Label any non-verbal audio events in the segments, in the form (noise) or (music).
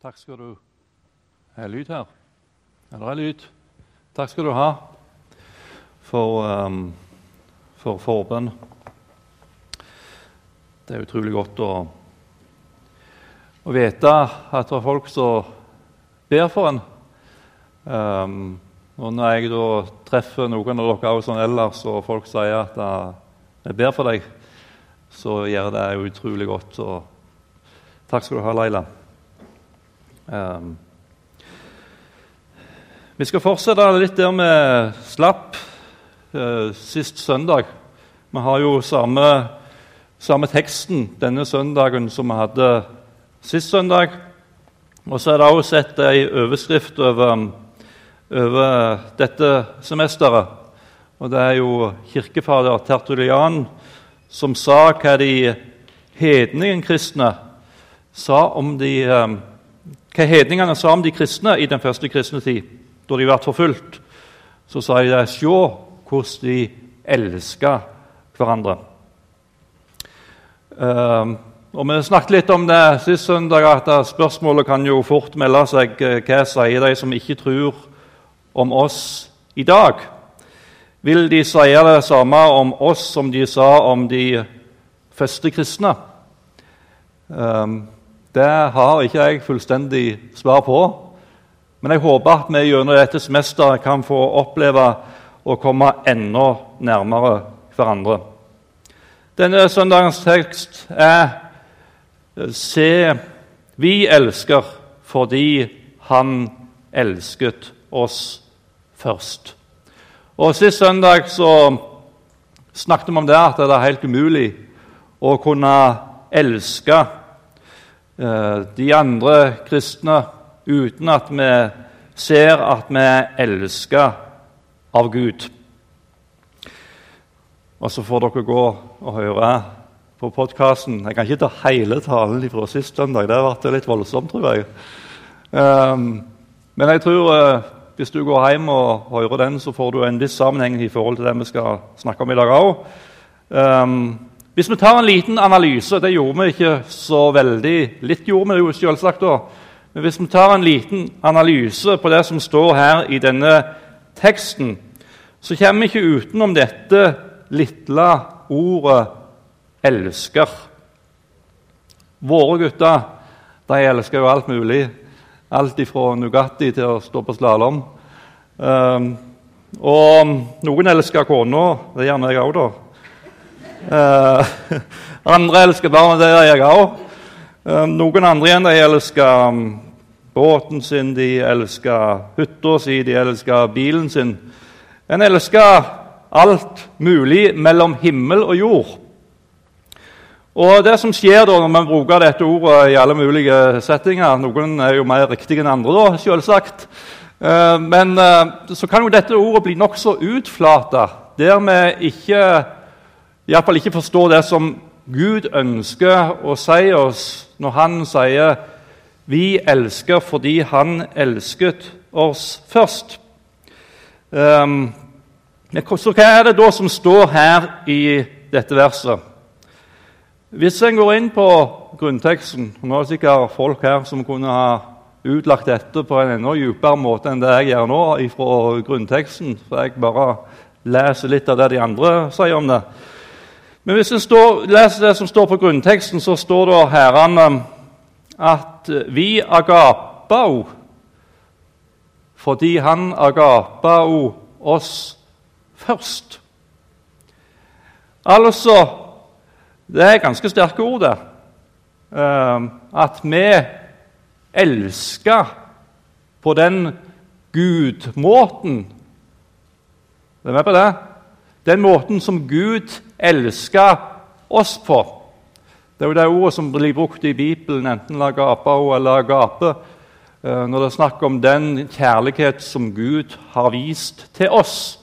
Takk skal du Er det lyd her? Ja, det lyd. Takk skal du ha for, um, for forbønn. Det er utrolig godt å, å vite at det er folk som ber for en. Um, og når jeg da treffer noen av dere sånn ellers, og folk sier at jeg ber for deg, så gjør det utrolig godt. Så takk skal du ha, Leila. Um, vi skal fortsette litt der vi slapp uh, sist søndag. Vi har jo samme, samme, teksten denne søndagen som vi hadde sist søndag. Og så er det også sett ei overskrift over, over, dette semesteret. Og det er jo kirkefader Tertulian som sa hva de hedninge kristne sa om de um, hva hedningene sa om de kristne i den første kristne tid, da de ble forfulgt, så sa de se hvordan de elska hverandre. Um, og Vi snakket litt om det sist søndag, at spørsmålet kan jo fort melde seg uh, hva sier de som ikke tror om oss i dag? Vil de si det samme om oss som de sa om de første kristne? Um, det har ikke jeg fullstendig svar på. Men jeg håper at vi gjennom dette semesteret kan få oppleve å komme enda nærmere hverandre. Denne søndagens tekst er Se, vi elsker fordi Han elsket oss først. Og Sist søndag så snakket vi om det at det er helt umulig å kunne elske de andre kristne uten at vi ser at vi er elska av Gud. Og så får dere gå og høre på podkasten. Jeg kan ikke ta hele talen fra sist søndag. Det har vært litt voldsomt, tror jeg. Um, men jeg tror uh, hvis du går hjem og hører den, så får du en viss sammenheng i forhold til det vi skal snakke om i dag òg. Hvis vi tar en liten analyse Det gjorde vi ikke så veldig Litt gjorde vi jo selvsagt da. Men hvis vi tar en liten analyse på det som står her i denne teksten, så kommer vi ikke utenom dette lille ordet 'elsker'. Våre gutter de elsker jo alt mulig. Alt ifra Nugatti til å stå på slalåm. Um, og noen elsker kona. Det gjør jeg òg, da. (laughs) Uh, andre elsker barna, det gjør jeg òg. Eh, noen andre igjen de elsker um, båten sin, de elsker hytta si, de elsker bilen sin. En elsker alt mulig mellom himmel og jord. Og det som skjer da når man bruker dette ordet i alle mulige settinger Noen er jo mer riktige enn andre, da, selvsagt. Uh, men så kan jo dette ordet bli nokså utflata, der vi ikke iallfall ikke forstår det som Gud ønsker å si oss når han sier 'Vi elsker fordi Han elsket oss først'. Um, så hva er det da som står her i dette verset? Hvis en går inn på grunnteksten og Nå er det sikkert folk her som kunne ha utlagt dette på en enda dypere måte enn det jeg gjør nå fra grunnteksten, for jeg bare leser litt av det de andre sier om det. Men hvis en leser det som står på grunnteksten, så står det herrene at vi agapao fordi han agapao oss først. Altså Det er ganske sterke ord, det. Ehm, at vi elsker på den gudmåten. Er med på det? Den måten som Gud elsker oss på. Det er jo det ordet som blir brukt i Bibelen, enten la gape eller la gape, når det er snakk om den kjærlighet som Gud har vist til oss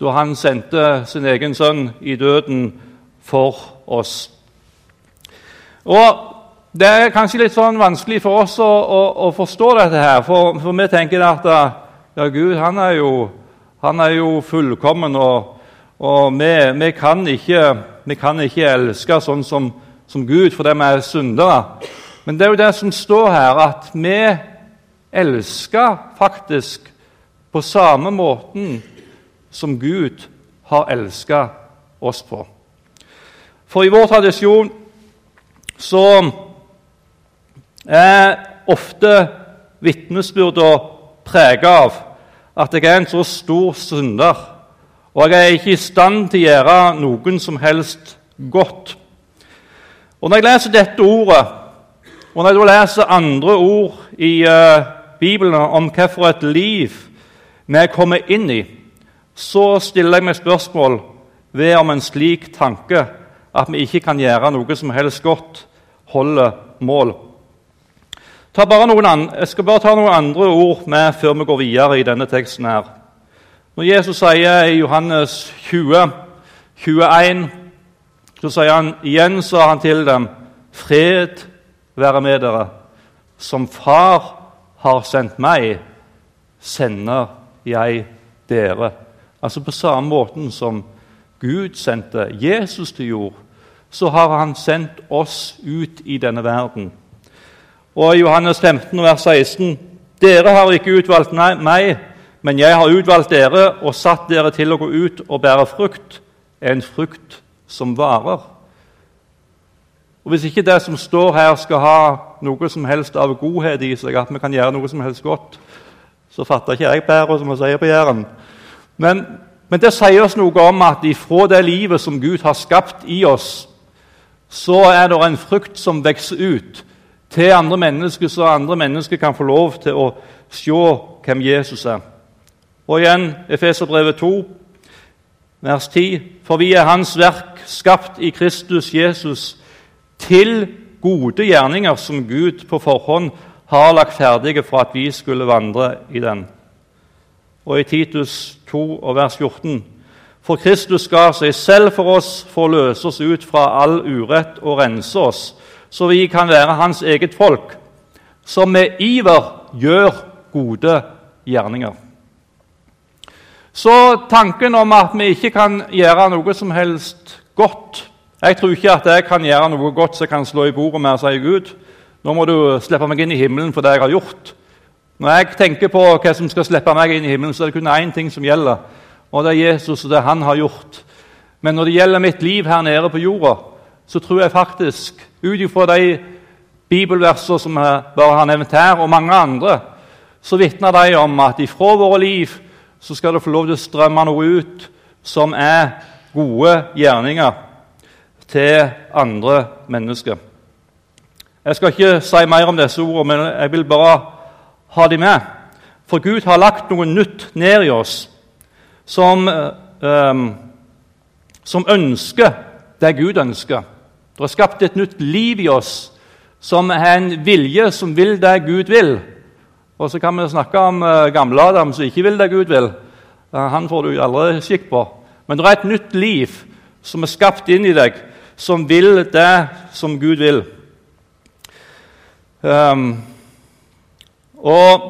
da han sendte sin egen sønn i døden for oss. Og Det er kanskje litt sånn vanskelig for oss å, å, å forstå dette, her, for, for, vi tenker at ja, Gud han er jo, han er jo fullkommen. og og vi, vi, kan, ikke, vi kan, ikke, elske sånn som, som Gud fordi vi er syndere. Men det er jo det som står her, at vi elsker faktisk på samme måten som Gud har elska oss på. For i vår tradisjon så er ofte vitnesbyrda prega av at jeg er en så stor synder, og jeg er ikke i stand til å gjøre noen som helst godt. Og Når jeg leser dette ordet, og når jeg leser andre ord i uh, Bibelen om hvilket liv vi er kommet inn i, så stiller jeg meg spørsmål ved om en slik tanke, at vi ikke kan gjøre noe som helst godt, holder mål. jeg skal bare ta noen andre ord med før vi går videre i denne teksten. her. Når Jesus sier i Johannes 20, 21, så sier han igjen sa han til dem, 'Fred være med dere.' Som Far har sendt meg, sender jeg dere. Altså på samme måten som Gud sendte Jesus til jord, så har han sendt oss ut i denne verden. Og i Johannes 15, vers 16.: Dere har ikke utvalgt meg, men jeg har utvalgt dere og satt dere til å gå ut og bære frukt, en frukt som varer. Og Hvis ikke det som står her, skal ha noe som helst av godhet i seg, at vi kan gjøre noe som helst godt, så fatter ikke jeg bedre, som vi sier på Jæren. Men, men, det sier oss noe om at ifra det livet som Gud har skapt i oss, så er det en frukt som vokser ut til andre mennesker, så andre mennesker kan få lov til å se hvem Jesus er. Og igjen Efeserbrevet 2, vers 10.: For vi er Hans verk, skapt i Kristus Jesus, til gode gjerninger som Gud på forhånd har lagt ferdige for at vi skulle vandre i den. Og i Titus 2, vers 14.: For Kristus ga seg selv for oss for å løse oss ut fra all urett og rense oss, så vi kan være Hans eget folk, som med iver gjør gode gjerninger. Så tanken om at vi ikke kan gjøre noe som helst godt Jeg tror ikke at jeg kan gjøre noe godt som kan slå i bordet med og si Gud, nå må du slippe meg inn i himmelen for det jeg har gjort. Når jeg tenker på hva som skal slippe meg inn i himmelen, så er det kun én ting som gjelder, og det er Jesus og det han har gjort. Men når det gjelder mitt liv her nede på jorda, så tror jeg faktisk, ut ifra de bibelverser som jeg bare har nevnt her, og mange andre, så vitner de om at ifra våre liv så skal det få lov til å strømme noe ut som er gode gjerninger til andre mennesker. Jeg skal ikke si mer om disse ordene, men jeg vil bare ha dem med. For Gud har lagt noe nytt ned i oss som, um, som ønsker det Gud ønsker. Det er skapt et nytt liv i oss som er en vilje som vil det Gud vil. Og så kan vi snakke om uh, gamle Adam som ikke vil det Gud vil. Uh, han får du aldri skikk på. Men det er et nytt liv som er skapt inn i deg, som vil det som Gud vil. Um, og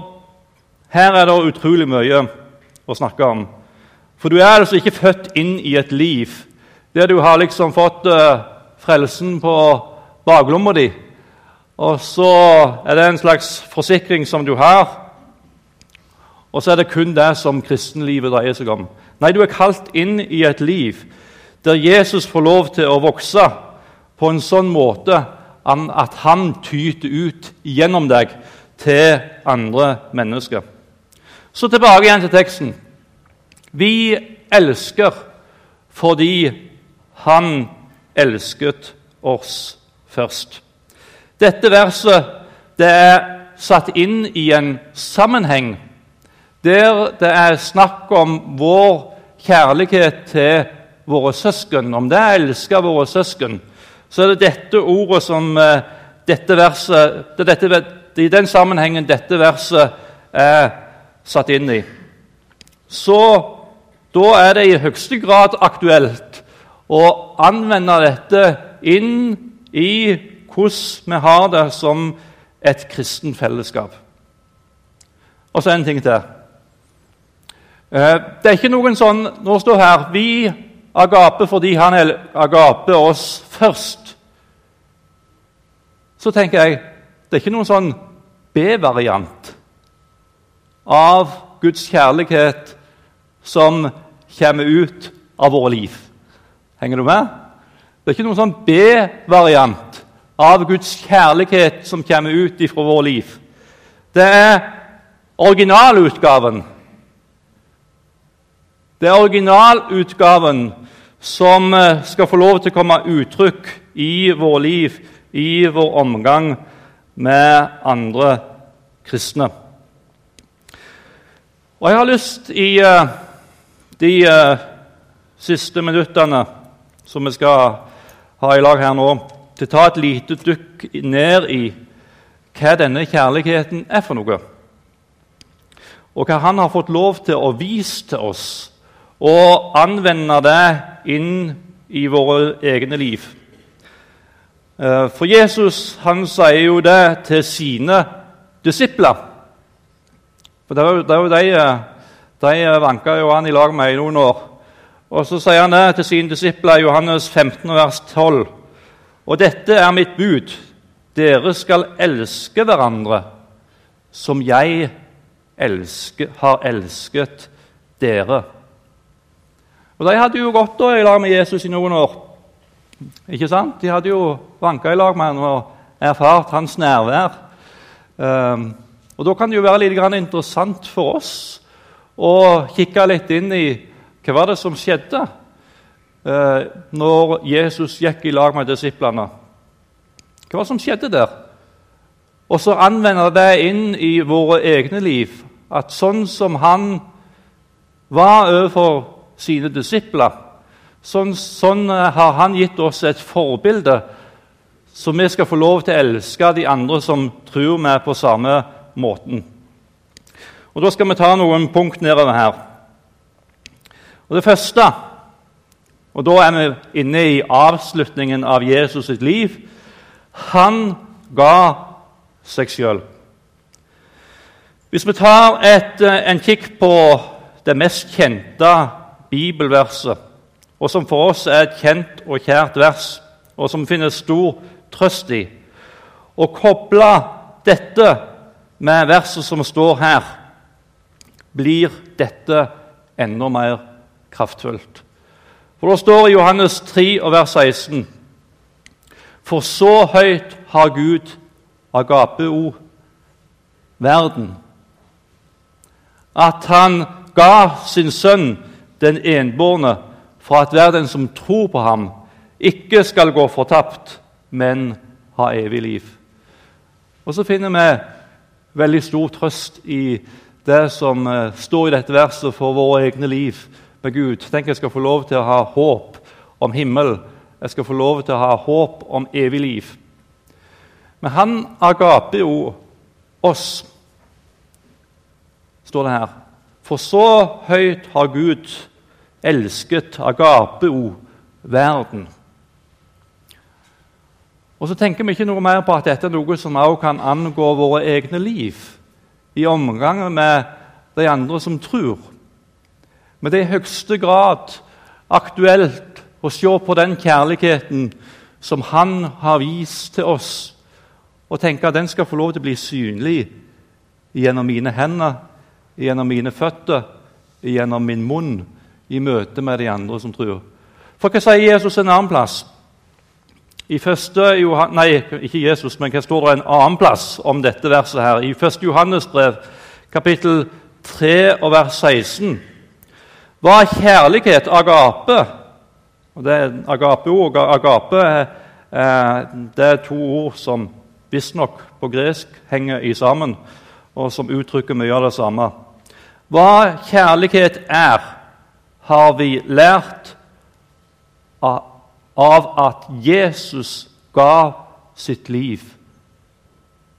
her er det utrolig mye å snakke om. For du er altså ikke født inn i et liv der du har liksom fått uh, frelsen på baklomma di. Og så er det en slags forsikring som du har. Og så er det kun det som kristenlivet dreier seg om. Nei, du er kalt inn i et liv der Jesus får lov til å vokse på en sånn måte at han tyter ut gjennom deg til andre mennesker. Så tilbake igjen til teksten. Vi elsker fordi han elsket oss først. Dette verset det er satt inn i en sammenheng der det er snakk om vår kjærlighet til våre søsken, om det er å elske våre søsken, så er det dette ordet som eh, dette verset, det dette, i den sammenhengen dette verset er satt inn i. Så da er det i høyeste grad aktuelt å anvende dette inn i hvordan vi har det som et kristent fellesskap. Og så en ting til. Eh, det er ikke noen sånn Nå står her Vi agape fordi han agape oss først. Så tenker jeg Det er ikke noen sånn B-variant av Guds kjærlighet som kommer ut av våre liv. Henger du med? Det er ikke noen sånn B-variant av Guds kjærlighet som kommer ut fra vår liv. Det er originalutgaven. Det er originalutgaven som eh, skal få lov til å komme uttrykk i vår liv, i vår omgang med andre kristne. Og Jeg har lyst i uh, de uh, siste minuttene som vi skal ha i lag her nå, til å ta et lite dukk ned i hva denne kjærligheten er for noe. Og hva han har fått lov til å vise til oss, og anvende det inn i våre egne liv. Eh, for Jesus han sier jo det til sine disipler. For det er jo, det er jo de, eh, de vanka jo han i lag med i noen år. Og Så sier han det til sine disipler i Johannes 15, vers 12. Og dette er mitt bud. Dere skal elske hverandre som jeg elsker, har elsket dere. Og De hadde jo gått i lag med Jesus i noen år. Ikke sant? De hadde jo vanka i lag med ham og erfart hans nærvær. Um, og Da kan det jo være litt interessant for oss å kikke litt inn i hva var det som skjedde når Jesus gikk i lag med disiplene. Hva var det som skjedde der? Og så anvende det inn i våre egne liv. At sånn som han var overfor sine disipler, sånn, sånn eh, har han gitt oss et forbilde, så vi skal få lov til å elske de andre som tror vi på samme måten. Og Da skal vi ta noen punkt nedover her. Og Det første og Da er vi inne i avslutningen av Jesus sitt liv. Han ga seg sjøl. Hvis vi tar et, eh, en kikk på det mest kjente bibelverset, og som for oss er et kjent og kjært vers, og som finnes stor trøst i, og koble dette med verset som står her, blir dette enda mer kraftfullt. For Det står i Johannes 3, vers 16.: For så høyt har Gud agapeo verden, at han ga sin sønn den enbårne, for at hver den som tror på ham, ikke skal gå fortapt, men ha evig liv. Og Så finner vi veldig stor trøst i det som eh, står i dette verset for våre egne liv med Gud. Tenk jeg skal få lov til å ha håp om himmel. Jeg skal få lov til å ha håp om evig liv. Men han agaper jo oss, står det her. For så høyt har Gud elsket agapeo verden. Og så tenker vi ikke noe mer på at dette er noe som også kan angå våre egne liv i omgang med de andre som tror. Men det er i høyeste grad aktuelt å se på den kjærligheten som Han har vist til oss, og tenke at den skal få lov til å bli synlig gjennom mine hender, gjennom mine føtter, gjennom min munn, i møte med de andre som tror. For hva sier Jesus en annen plass? I første Johan, nei, ikke Jesus, men hva står det en annen plass om dette verset her? I 1. Johannes brev, kapittel 3 og vers 16. Hva er kjærlighet? Agape. Og det er agape-ord. Agape eh, det er to ord som visstnok på gresk henger i sammen, og som uttrykker mye av det samme. Hva kjærlighet er, har vi lært av at Jesus ga sitt liv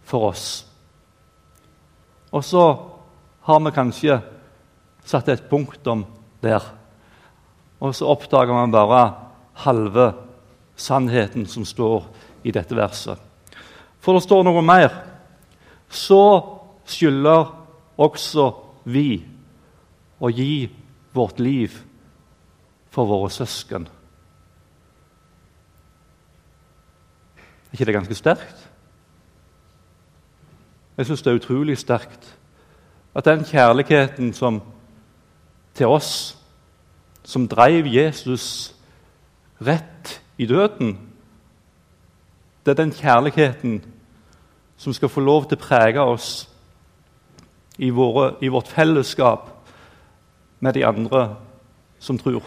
for oss. Og så har vi kanskje satt et punktum der. Og så oppdager man bare halve sannheten som står i dette verset. For det står noe mer. Så skylder også vi å gi vårt liv for våre søsken. Er ikke det ganske sterkt? Jeg syns det er utrolig sterkt at den kjærligheten som til oss, som drev Jesus rett i døden, det er den kjærligheten som skal få lov til å prege oss i, våre, i vårt fellesskap med de andre som tror.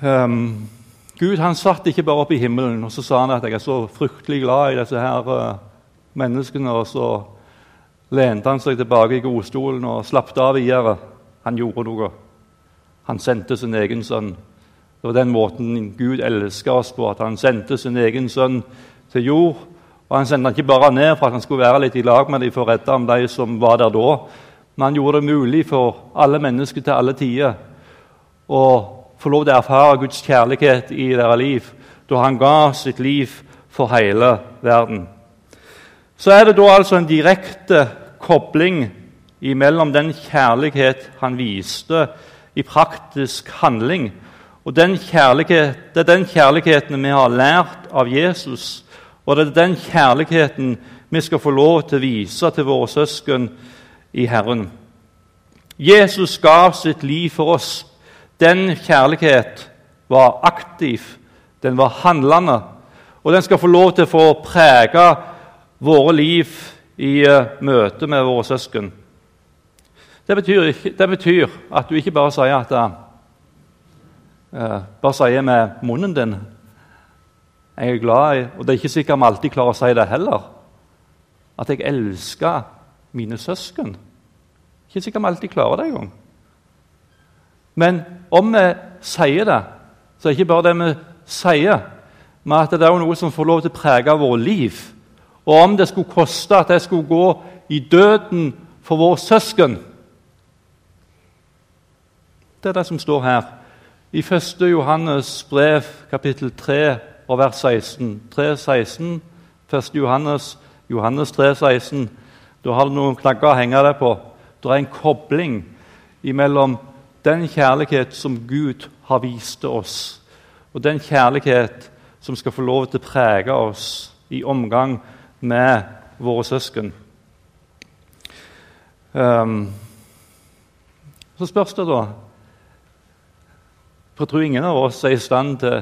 Um, Gud han satt ikke bare oppe i himmelen og så sa han at jeg er så fryktelig glad i disse her uh, menneskene. Og så lente han seg tilbake i godstolen og slappet av videre. Han gjorde noe. Han sendte sin egen sønn. Det var den måten Gud elska oss på, at han sendte sin egen sønn til jord. Og Han sendte han ikke bare ned for at han skulle være litt i lag med dem for å redde om de som var der da, men han gjorde det mulig for alle mennesker til alle tider å få lov til å erfare Guds kjærlighet i deres liv, da han ga sitt liv for hele verden. Så er det da altså en direkte kobling mellom den kjærlighet han viste i praktisk handling, og den kjærlighet, det er den kjærligheten vi har lært av Jesus, og det er den kjærligheten vi skal få lov til å vise til våre søsken i Herren. Jesus gav sitt liv for oss. Den kjærlighet var aktiv, den var handlende, og den skal få lov til å få prege våre liv i uh, møte med våre søsken. Det betyr, det betyr, at du ikke bare sier at uh, Bare sier med munnen din jeg er glad i Og det er ikke sikkert vi alltid klarer å si det heller. At jeg elsker mine søsken. Ikke sikkert vi alltid klarer det engang. Men om vi sier det, så er det ikke bare det vi sier, men at det er noe som får lov til å prege vårt liv. Og om det skulle koste at jeg skulle gå i døden for våre søsken Det er det som står her. I 1. Johannes brev, kapittel 3, og vers 16. 3, 16 1. Johannes, Johannes 3, 16. Da har du noen knagger å henge deg på. Det er en kobling mellom den kjærlighet som Gud har vist oss, og den kjærlighet som skal få lov til å prege oss i omgang med våre søsken. Um, så spørs det, da For jeg tror ingen av oss er i stand til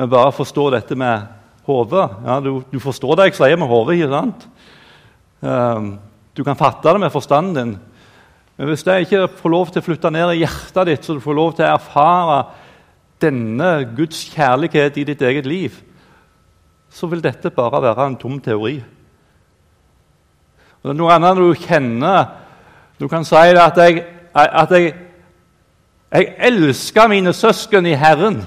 å bare forstå dette med hodet. Ja, du, du, forstår det jeg sier med hodet, ikke sant? Um, du kan fatte det med forstanden din. Men hvis det ikke får lov til å flytte ned i hjertet ditt, så du får lov til å erfare denne Guds kjærlighet i ditt eget liv, så vil dette bare være en tom teori. Og det er noe annet du kjenner Du kan si at jeg, at jeg, jeg elsker mine søsken i Herren.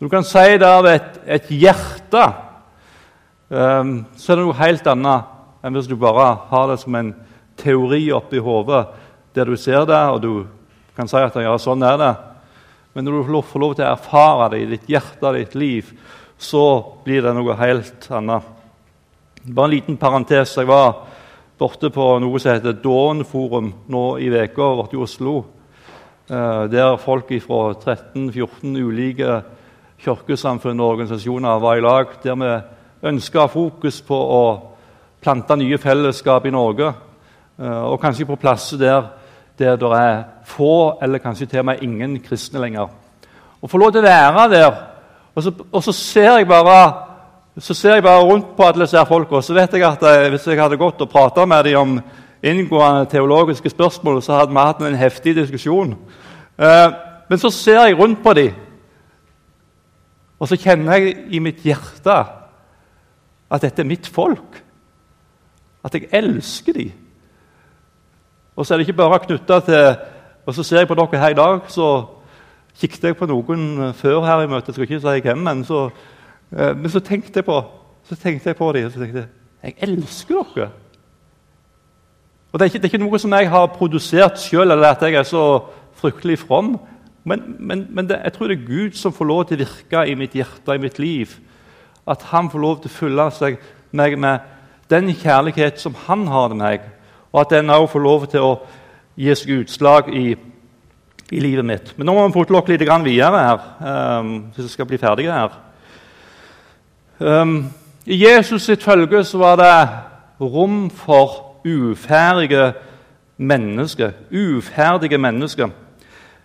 Du kan si det av et, et hjerte. Um, så er det noe helt annet enn hvis du bare har det som en teori oppi hodet der du ser det, og du kan si at ja, sånn er det. Men når du får lov til å erfare det i ditt hjerte ditt liv, så blir det noe helt annet. Bare en liten parentes. Jeg var borte på noe som heter Dawn-forum nå i veka borte i Oslo. Eh, der folk fra 13-14 ulike kirkesamfunn og organisasjoner var i lag. Der vi ønska fokus på å plante nye fellesskap i Norge. Eh, og kanskje på plasser der, der det er få, eller kanskje til og med ingen kristne lenger. Å få lov til å være der, og så, og så ser jeg bare så ser jeg bare rundt på alle disse folka, så vet jeg at jeg, eh, hvis jeg hadde gått og prata med dem om inngående teologiske spørsmål, så hadde vi hatt en heftig diskusjon. Eh, men så ser jeg rundt på dem, og så kjenner jeg i mitt hjerte at dette er mitt folk. At jeg elsker dem. Og så er det ikke bare knytta til Og så ser jeg på dere her i dag, så kikket jeg på noen før her i møtet. Jeg skal ikke si hvem, men så, eh, men så tenkte jeg på så tenkte jeg på dem og så tenkte jeg, jeg elsker dere. Og det er, ikke, det er ikke noe som jeg har produsert sjøl, eller at jeg er så fryktelig from. Men, men, men det, jeg tror det er Gud som får lov til å virke i mitt hjerte i mitt liv. At han får lov til å fylle seg meg med den kjærlighet som han har til meg, og at den òg får lov til å gi seg utslag i, i livet mitt. Men nå må vi putte litt videre her, um, hvis vi skal bli ferdige her. Um, I Jesus sitt følge så var det rom for uferdige mennesker. Uferdige mennesker.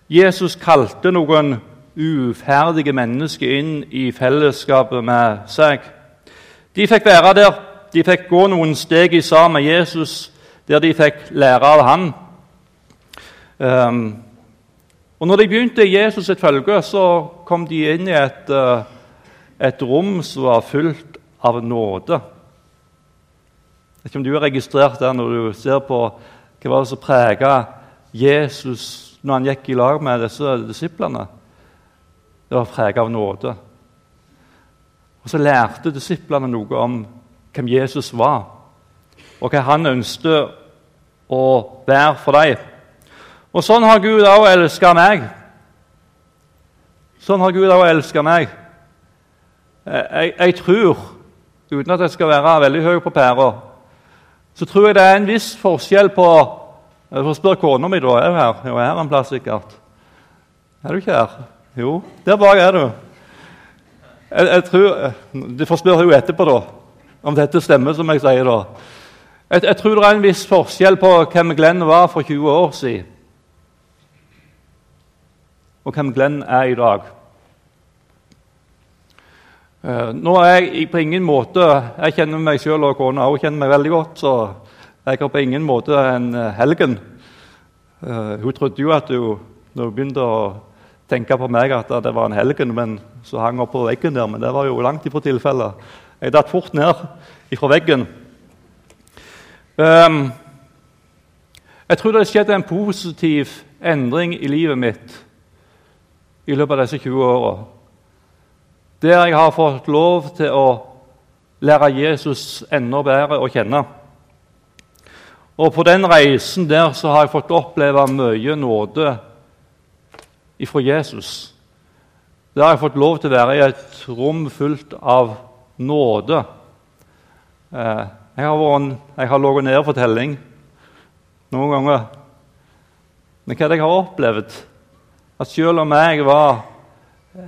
Jesus kalte noen uferdige mennesker inn i fellesskapet med seg. De fikk være der, de fikk gå noen steg i sammen med Jesus, der de fikk lære av han. Um, og når de begynte Jesus sitt følge, så kom de inn i et, uh, et rom som var fullt av nåde. Jeg vet ikke om du har registrert det når du ser på hva var det som prega Jesus når han gikk i lag med disse disiplene. Det var prega av nåde. Og Så lærte disiplene noe om hvem Jesus var, og hva han ønsket å være for dem. Og sånn har Gud òg elska meg. Sånn har Gud òg elska meg. Jeg, jeg, tror, uten at jeg skal være veldig høy på pæra, så tror jeg det er en viss forskjell på Jeg får spørre kona mi, da. Er hun her? Hun er her en plass, sikkert. Er du ikke her? Jo, der bak er du. Jeg, jeg tror, Du får spørre henne etterpå da, om dette stemmer, som jeg sier. da. Jeg, jeg, tror det er en viss forskjell på hvem Glenn var for 20 år siden, og hvem Glenn er i dag. Uh, nå er jeg på ingen måte Jeg kjenner meg selv og kona òg kjenner meg veldig godt, så jeg er på ingen måte en helgen. Uh, hun trodde jo at hun, når hun begynte å tenke på meg at det var en helgen men så hang opp på veggen der, men det var jo langt ifra tilfellet. Jeg datt fort ned ifra veggen. Um, jeg tror det skjedde en positiv endring i livet mitt i løpet av disse 20 åra. Der jeg har fått lov til å lære Jesus enda bedre å kjenne. Og På den reisen der så har jeg fått oppleve mye nåde ifra Jesus. Der har jeg fått lov til å være i et rom fullt av nåde. Eh, jeg har, vært, jeg har ligget nede for telling noen ganger. Men hva er det jeg har opplevd? At selv om jeg var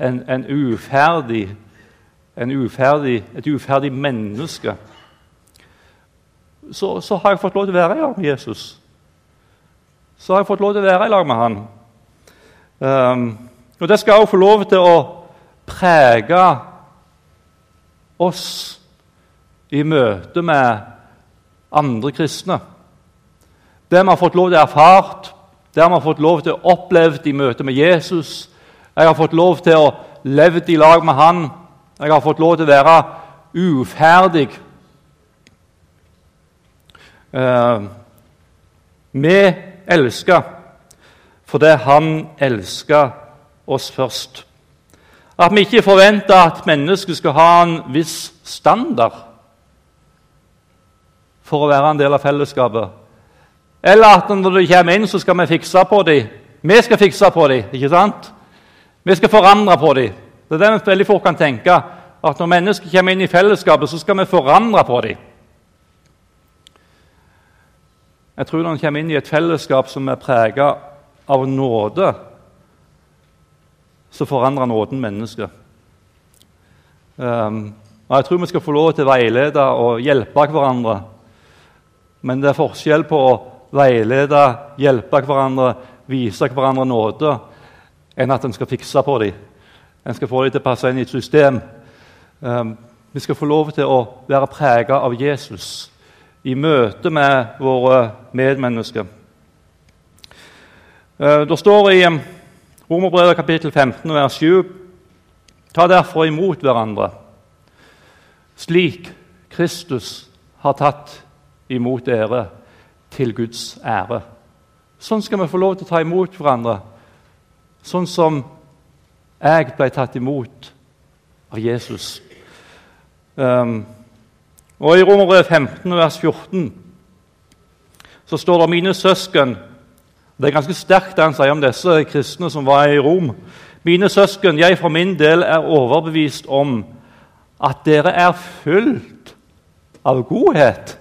en, en uferdig, en uferdig, et uferdig menneske, så, så, har jeg fått lov til å være i lag med Jesus. Så har jeg fått lov til å være i lag med han. Um, og Det skal også få lov til å prege oss i møte med andre kristne. Det vi har fått lov til å erfart, det vi har fått lov til å oppleve i møte med Jesus. Jeg har fått lov til å leve i lag med han. Jeg har fått lov til å være uferdig. Uh, vi elsker fordi han elsker oss først. At vi ikke forventer at mennesket skal ha en viss standard for å være en del av fellesskapet. Eller at når de kommer inn, så skal vi fikse på dem. Vi skal fikse på dem, ikke sant? Vi skal forandre på dem. Det er det vi veldig fort kan tenke. At når mennesker kommer inn i fellesskapet, så skal vi forandre på dem. Jeg tror når en kommer inn i et fellesskap som er prega av nåde, så forandrer nåden mennesket. Um, og Jeg tror vi skal få lov til å veilede og hjelpe hverandre. Men det er forskjell på å veilede, hjelpe hverandre, vise hverandre nåde, enn at en skal fikse på dem. En skal få dem til å passe inn i et system. Um, vi skal få lov til å være preget av Jesus i møte med våre medmennesker. Uh, det står i Romerbrevet kapittel 15 vers 7.: Ta derfor imot hverandre, slik Kristus har tatt imot dere til Guds ære. Sånn skal vi få lov til å ta imot hverandre, sånn som jeg ble tatt imot av Jesus. Um, og I Romerbrevet 15, vers 14 så står det mine søsken det er ganske sterkt det han sier om disse kristne som var i Rom. Mine søsken, jeg for min del er overbevist om at dere er fullt av godhet.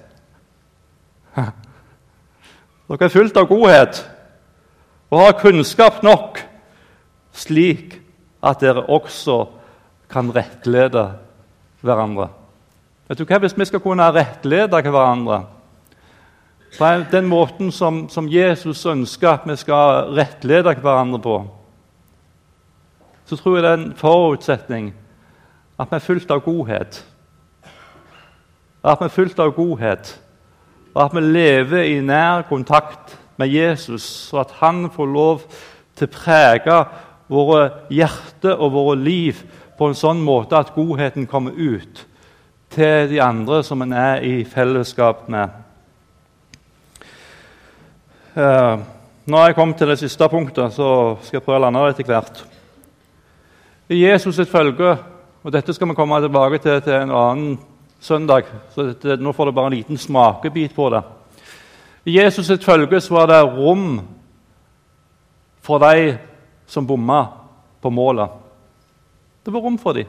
Dere er fullt av godhet og har kunnskap nok, slik at dere også kan rettlede hverandre. Vet du hva, Hvis vi skal kunne rettlede hverandre på den måten som, som Jesus ønsker at vi skal rettlede hverandre på, så tror jeg det er en forutsetning at vi er fullt av godhet. At vi er fullt av godhet, og at vi lever i nær kontakt med Jesus, så at han får lov til å prege våre hjerter og våre liv på en sånn måte at godheten kommer ut til de andre som en er i fellesskap med. Uh, nå har jeg kommet til det siste punktet, så skal jeg prøve å lande det etter hvert. I Jesus sitt følge, og dette skal vi komme tilbake til til en annen søndag, så dette, nå får du bare en liten smakebit på det. I Jesus sitt følge så var det rom for de som bomma på målet. Det var rom for dem.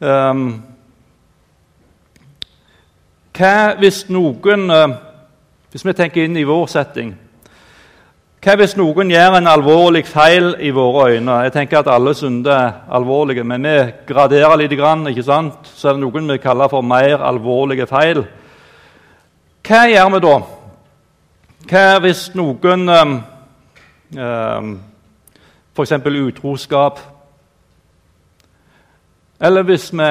Um, hva hvis noen uh, Hvis vi tenker inn i vår setting Hva hvis noen gjør en alvorlig feil i våre øyne? Jeg tenker at alle synder er alvorlige, men vi graderer litt, ikke sant? Så er det noen vi kaller for mer alvorlige feil. Hva gjør vi da? Hva hvis noen um, um, F.eks. utroskap Eller hvis vi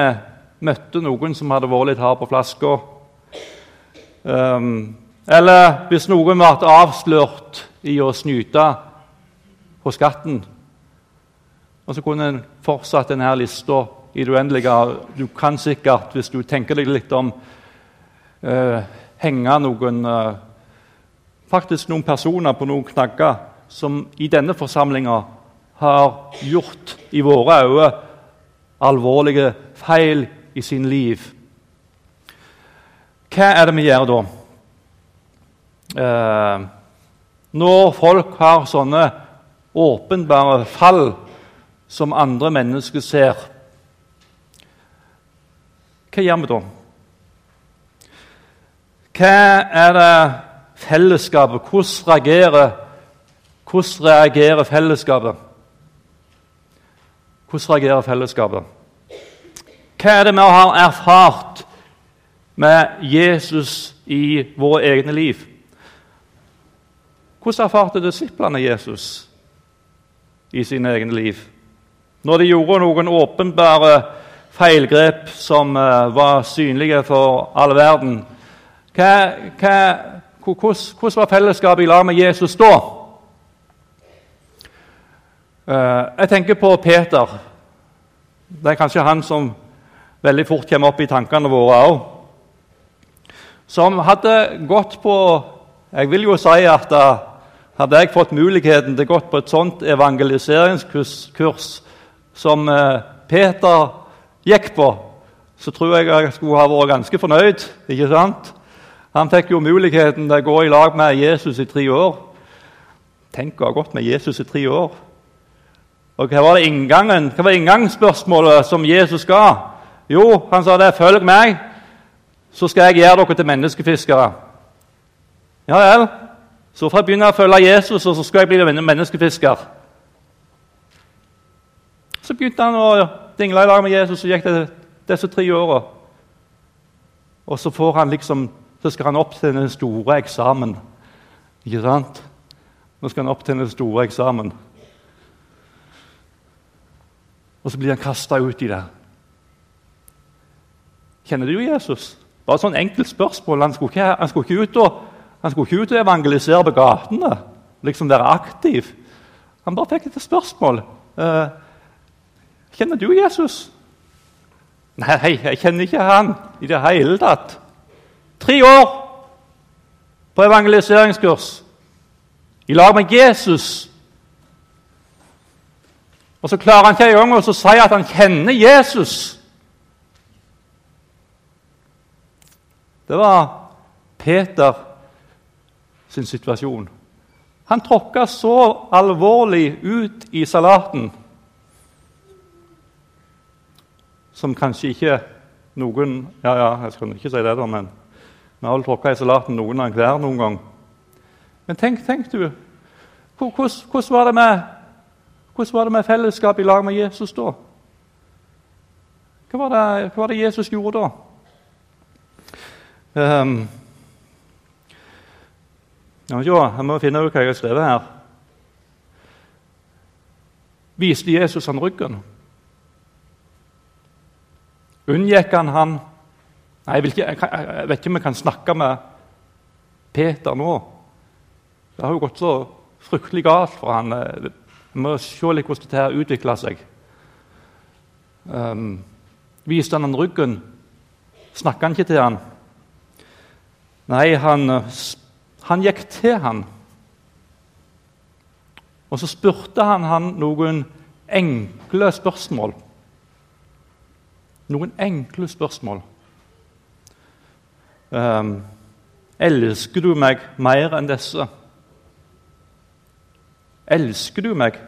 møtte noen som hadde vært litt hard på flaska. Um, eller hvis noen ble avslørt i å snyte på skatten. Og så kunne en fortsatt denne lista i det uendelige. Du kan sikkert, hvis du tenker deg litt om, eh, henge noen eh, faktisk noen personer på noen knagger som i denne forsamlinga har gjort i våre øyne alvorlige feil i sin liv. Hva er det vi gjør da? Eh, når folk har sånne åpenbare fall som andre mennesker ser, hva gjør vi da? Hva er det fellesskapet Hvordan reagerer, hvordan reagerer fellesskapet? Hvordan reagerer fellesskapet? Hva er det vi har erfart med Jesus i våre egne liv? Hvordan erfarte disiplene Jesus i sine egne liv? Når de gjorde noen åpenbare feilgrep som eh, var synlige for all verden, hvordan var fellesskapet i lag med Jesus da? Uh, jeg tenker på Peter. Det er kanskje han som veldig fort kommer opp i tankene våre òg. Som hadde gått på Jeg vil jo si at uh, hadde jeg fått muligheten til å gå på et sånt evangeliseringskurs som uh, Peter gikk på, så tror jeg jeg skulle ha vært ganske fornøyd. ikke sant? Han fikk jo muligheten til å gå i lag med Jesus i tre år. Tenk å ha gått med Jesus i tre år. Og Hva var det inngangen? Hva var inngangsspørsmålet som Jesus ga? Jo, han sa det. 'Følg meg, så skal jeg gjøre dere til menneskefiskere.' Ja vel. Så får jeg begynne å følge Jesus, og så skal jeg bli menneskefisker. Så begynte han å dingle i lag med Jesus, og gikk det disse tre åra. Og så får han liksom så skal han opp til den store eksamen. Ikke sant? Nå skal han opp til den store eksamen. Og så blir han kasta ut i det. Kjenner du Jesus? Bare sånn enkelt spørsmål. Han skulle, ikke, han skulle ikke ut og, han skulle ikke ut og evangelisere på gatene, liksom være aktiv. Han bare fikk et spørsmål. Eh, kjenner du Jesus? Nei, jeg kjenner ikke han i det hele tatt. Tre år på evangeliseringskurs i lag med Jesus. Og så klarer han ikke engang å si at han kjenner Jesus. Det var Peter sin situasjon. Han tråkka så alvorlig ut i salaten som kanskje ikke noen Ja, ja, jeg skal ikke si det, da, men vi har vel tråkka i salaten noen av hver noen gang. Men tenk, tenk du hvordan, var det med, hvordan var det med fellesskap i lag med Jesus da? Hva var det, hva var det Jesus gjorde da? Um, jeg må finne ut hva jeg har skrevet her. Viste Jesus han ryggen? Unngikk han han? Nei, jeg, ikke, jeg, jeg, vet ikke om jeg kan snakke med Peter nå. Det har jo gått så fryktelig galt for han. Vi må se litt hvordan dette utvikler seg. Um, viste han han ryggen? Snakka han ikke til han? Nei, han, han gikk til han. Og så spurte han han noen enkle spørsmål. Noen enkle spørsmål. Um, elsker du meg mer enn disse? Elsker du meg?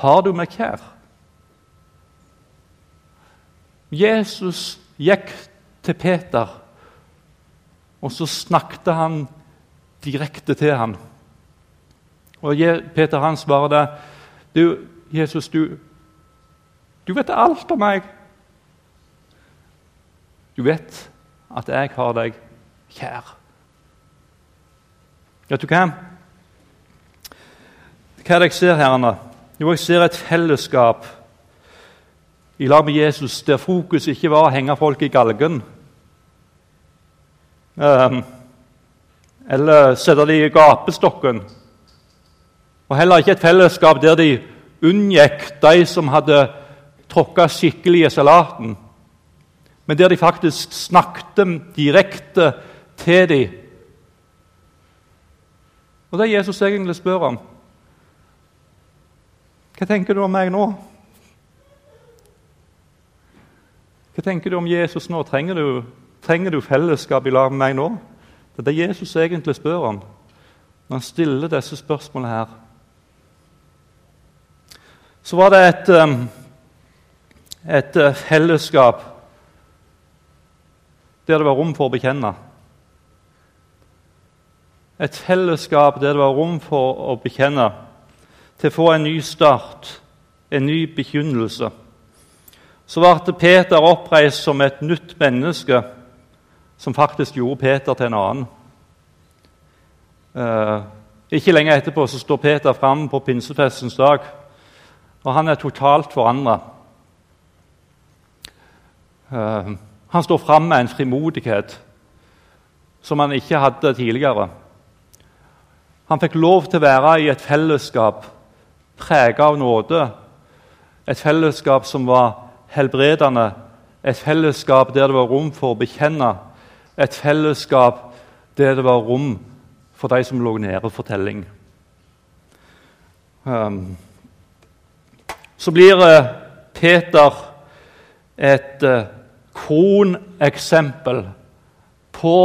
Har du meg kjær? Jesus gikk til Peter, og så snakket han direkte til ham. Og Peter han svarer du, 'Jesus, du, du vet alt om meg.' 'Du vet at jeg har deg kjær.' Vet du hva? Hva er det jeg ser her? Anna? Jo, jeg ser et fellesskap i lag med Jesus der fokus ikke var å henge folk i galgen. Um, eller sette de i gapestokken. Og heller ikke et fellesskap der de unngikk de som hadde tråkka skikkelig i salaten, men der de faktisk snakket direkte til dem. Og det er Jesus egentlig spør om. Hva tenker du om meg nå? Hva tenker du om Jesus nå? Trenger du, trenger du fellesskap i lag med meg nå? Det er det Jesus egentlig spør om når han stiller disse spørsmålene her. Så var det et, um, et uh, fellesskap der det var rom for å bekjenne. Et fellesskap der det var rom for å bekjenne, til å få en ny start, en ny begynnelse. Så ble Peter oppreist som et nytt menneske som faktisk gjorde Peter til en annen. Eh, ikke lenge etterpå så står Peter fram på pinsefestens dag, og han er totalt forandra. Eh, han står fram med en frimodighet som han ikke hadde tidligere. Han fikk lov til å være i et fellesskap preget av nåde, et fellesskap som var helbredende, et fellesskap der det var rom for å bekjenne et fellesskap der det var rom for de som lå nede for telling. Um, så blir uh, Peter et uh, kroneksempel på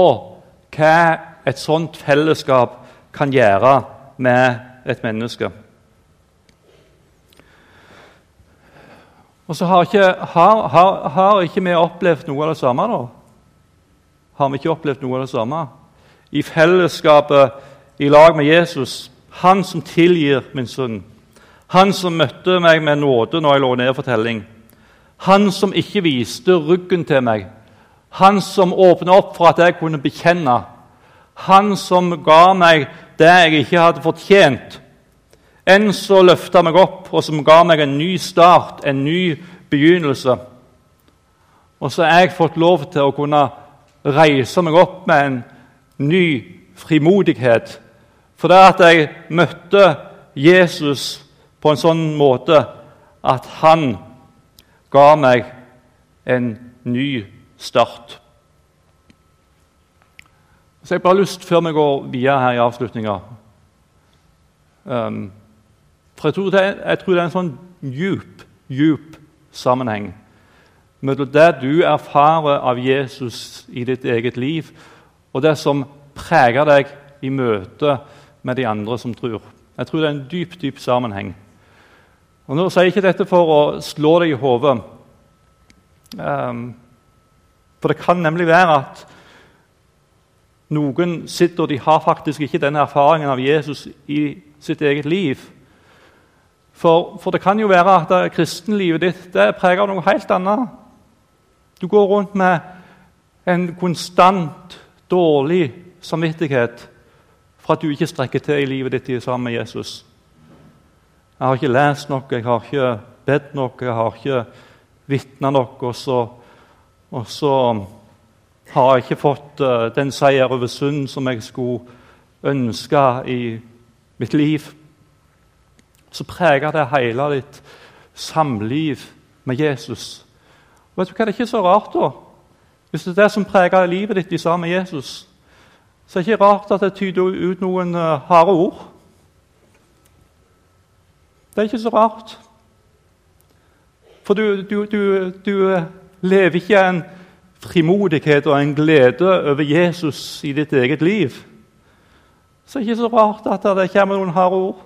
hva et sånt fellesskap kan gjøre med et menneske. Og så har ikke, har, har, har ikke vi opplevd noe av det samme, da? Har vi ikke opplevd noe av det samme. I fellesskapet i lag med Jesus, han som tilgir min synd. Han som møtte meg med nåde når jeg lå ned for telling. Han som ikke viste ryggen til meg. Han som åpna opp for at jeg kunne bekjenne. Han som ga meg det jeg ikke hadde fortjent. En som løfta meg opp, og som ga meg en ny start, en ny begynnelse. Og så har jeg fått lov til å kunne reise meg opp med en ny frimodighet. For det at jeg møtte Jesus på en sånn måte at han ga meg en ny start. Så jeg bare har lyst, før vi går videre her i avslutninga um, For jeg tror, det jeg tror det er en sånn djup, djup sammenheng mellom det du erfarer av Jesus i ditt eget liv, og det som preger deg i møte med de andre som tror. Jeg tror det er en dyp, dyp sammenheng. Og Nå sier jeg ikke dette for å slå deg i hodet. Um, for det kan nemlig være at noen sitter og de har faktisk ikke denne erfaringen av Jesus i sitt eget liv. For, for, det kan jo være at kristenlivet ditt er preget av noe helt annet. Du går rundt med en konstant dårlig samvittighet for at du ikke strekker til i livet ditt sammen med Jesus. Jeg har ikke lest noe, jeg har ikke bedt noe, jeg har ikke vitna noe. Og så, og så, har jeg ikke fått uh, den seier over synd som jeg skulle ønske i mitt liv. Så preger det hele ditt samliv med Jesus. Vet du hva, Det er ikke så rart, da. Hvis det er det som preger livet ditt i sammen med Jesus, så er det ikke rart at det tyder ut noen uh, harde ord. Det er ikke så rart. For du, du, du, du lever ikke en frimodighet og en glede over Jesus i ditt eget liv. Så det er ikke så rart at det kommer noen harde ord.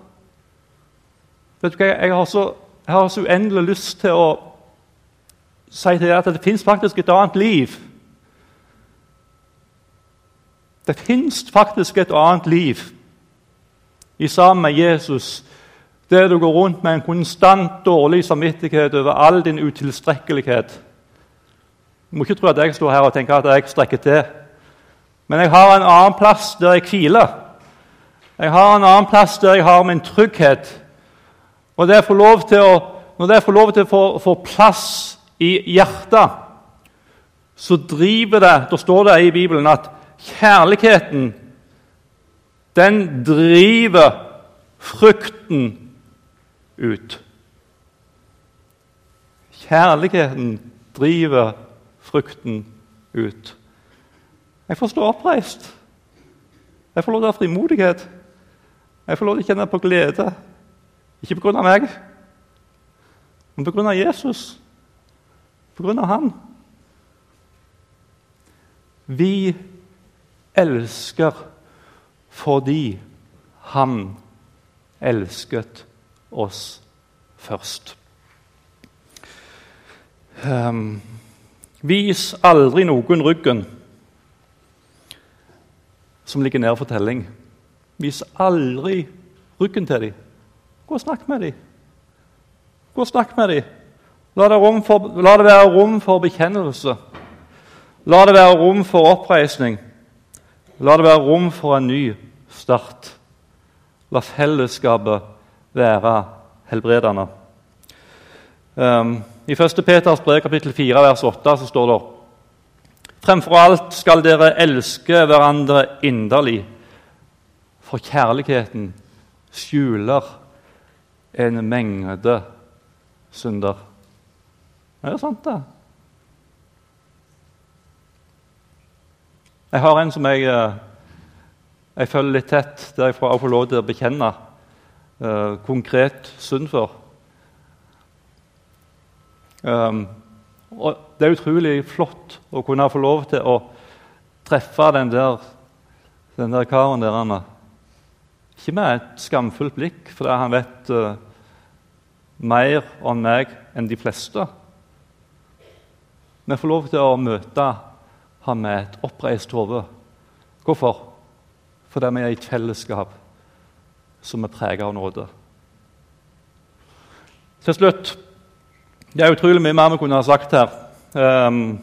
Vet du hva, Jeg har så, jeg har så uendelig lyst til å si til dere at det fins faktisk et annet liv. Det fins faktisk et annet liv i sammen med Jesus, der du går rundt med en konstant dårlig samvittighet over all din utilstrekkelighet. Du må ikke tro at jeg står her og tenker at jeg strekker til. Men jeg har en annen plass der jeg hviler. Jeg har en annen plass der jeg har min trygghet. Og det får lov til å, når det får lov til å få, få plass i hjertet, så driver det Da står det i Bibelen at Kjærligheten, den driver frukten ut. Kjærligheten driver frukten ut. Jeg får stå oppreist. Jeg får lov til å ha frimodighet. Jeg får lov til å kjenne på glede. Ikke av meg, men av Jesus. På grunn av Han. Vi elsker fordi han elsket oss først. Um, vis aldri noen ryggen som ligger nede for telling. Vis aldri ryggen til dem. Gå og snakk med dem. Gå og snakk med dem. La det, for, la det være rom for bekjennelse. La det være rom for oppreisning. La det være rom for en ny start. La fellesskapet være helbredende. Um, I 1. Peters brev, kapittel 4, vers 8, så står det Fremfor alt skal dere elske hverandre inderlig, for kjærligheten skjuler en mengde synder. Er jo sant, det? Jeg har en som jeg, eh, jeg følger litt tett, der jeg får lov til å bekjenne uh, konkret synd for. Um, Det er utrolig flott å kunne få lov til å treffe den der, den der karen der. Anna. Ikke med et skamfullt blikk, fordi han vet uh, mer om meg enn de fleste. Men får lov til å møte ham med et oppreist hode. Hvorfor? Fordi vi er i et fellesskap som er preget av nåde. Til slutt Det er utrolig mye mer vi kunne ha sagt her. Um,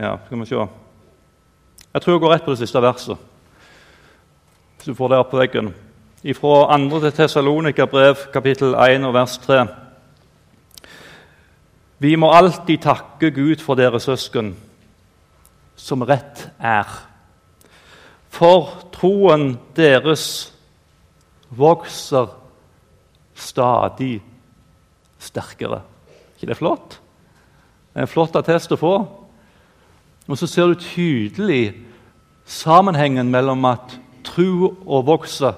ja, skal vi se Jeg tror jeg går rett på det siste verset. Hvis du får det opp på veggen. Fra 2. til Tessalonika brev, kapittel 1 og vers 3. Vi må alltid takke Gud for dere søsken, som rett er. For troen deres vokser stadig sterkere. ikke det flott? Det er en flott attest å få. Og så ser du tydelig sammenhengen mellom at tro og vokse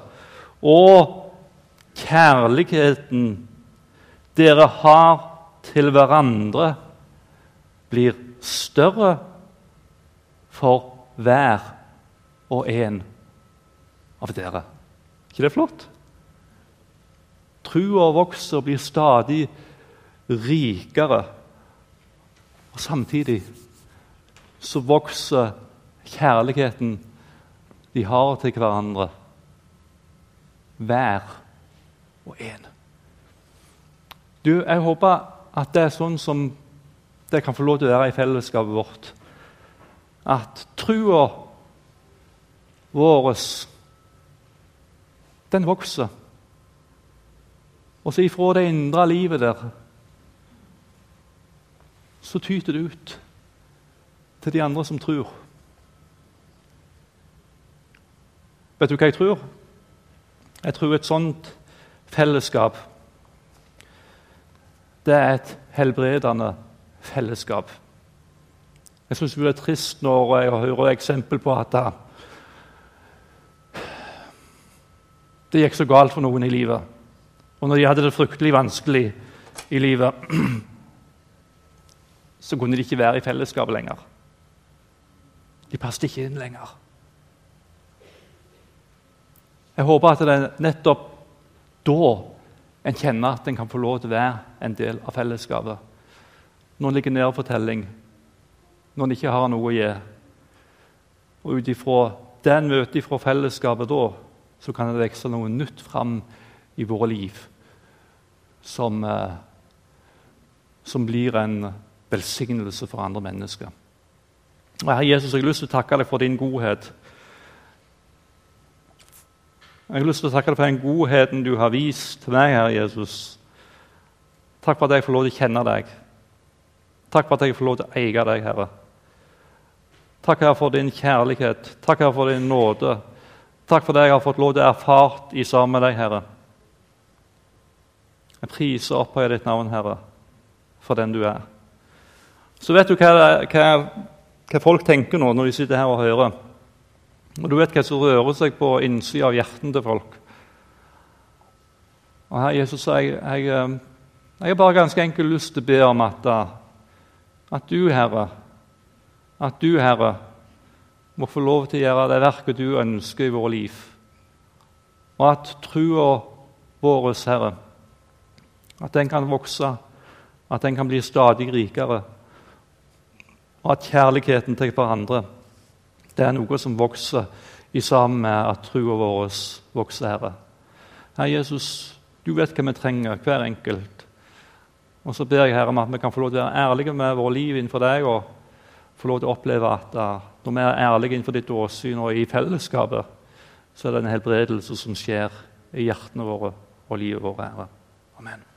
og kjærligheten dere har til hverandre blir større for hver og en av dere. ikke det flott? Trua vokser og blir stadig rikere. Og samtidig så vokser kjærligheten de har til hverandre, hver og en. Du, Jeg håper at det er sånn som det kan få lov til å være i fellesskapet vårt. At trua vår den vokser. Og så ifra det indre livet der så tyter det ut til de andre som tror. Vet du hva jeg tror? Jeg tror et sånt fellesskap det er et helbredende fellesskap. Jeg syns det er trist når jeg hører eksempel på at det gikk så galt for noen i livet. Og når de hadde det fryktelig vanskelig i livet, (clears throat) så kunne de ikke være i fellesskapet lenger. De passet ikke inn lenger. Jeg håper at det er nettopp da en kjenner at en kan få lov til å være en del av fellesskapet. Når en ligger nede for telling, når en ikke har noe å gi. Og ut ifra den møtet fra fellesskapet da, så kan det vokse noe nytt fram i våre liv som, eh, som blir en velsignelse for andre mennesker. Og Herre Jesus, jeg har lyst til å takke deg for din godhet. Jeg har lyst til å takke deg for den godheten du har vist til meg, Herre Jesus. Takk for at jeg får lov til å kjenne deg. Takk for at jeg får lov til å eie deg, Herre. Takk Herre, for din kjærlighet. Takk Herre, for din nåde. Takk for det jeg har fått lov til å erfart i sammen med deg, Herre. Jeg priser opp i ditt navn, Herre, for den du er. Så vet du hva, hva, hva, folk tenker nå når de sitter her og hører. Og Du vet hva som rører seg på innsida av hjerten til folk. Og her, Jesus, jeg, jeg, eh, jeg har bare ganske enkelt lyst til å be om at, eh, at du, Herre, at du, Herre, må få lov til å gjøre det verket du ønsker i våre liv. Og at trua vår, Herre, at den kan vokse, at den kan bli stadig rikere. Og at kjærligheten til hverandre det er noe som vokser i sammen med at trua vår vokser, Herre. Herre Jesus, du vet hva vi trenger, hver enkelt. Og så ber jeg Herre om at vi kan få lov til å være ærlige med vårt liv innenfor deg. og få lov til å oppleve at når vi er ærlige innenfor ditt åsyn og i fellesskapet, så er det en helbredelse som skjer i hjertene våre og livet vårt. Herre. Amen.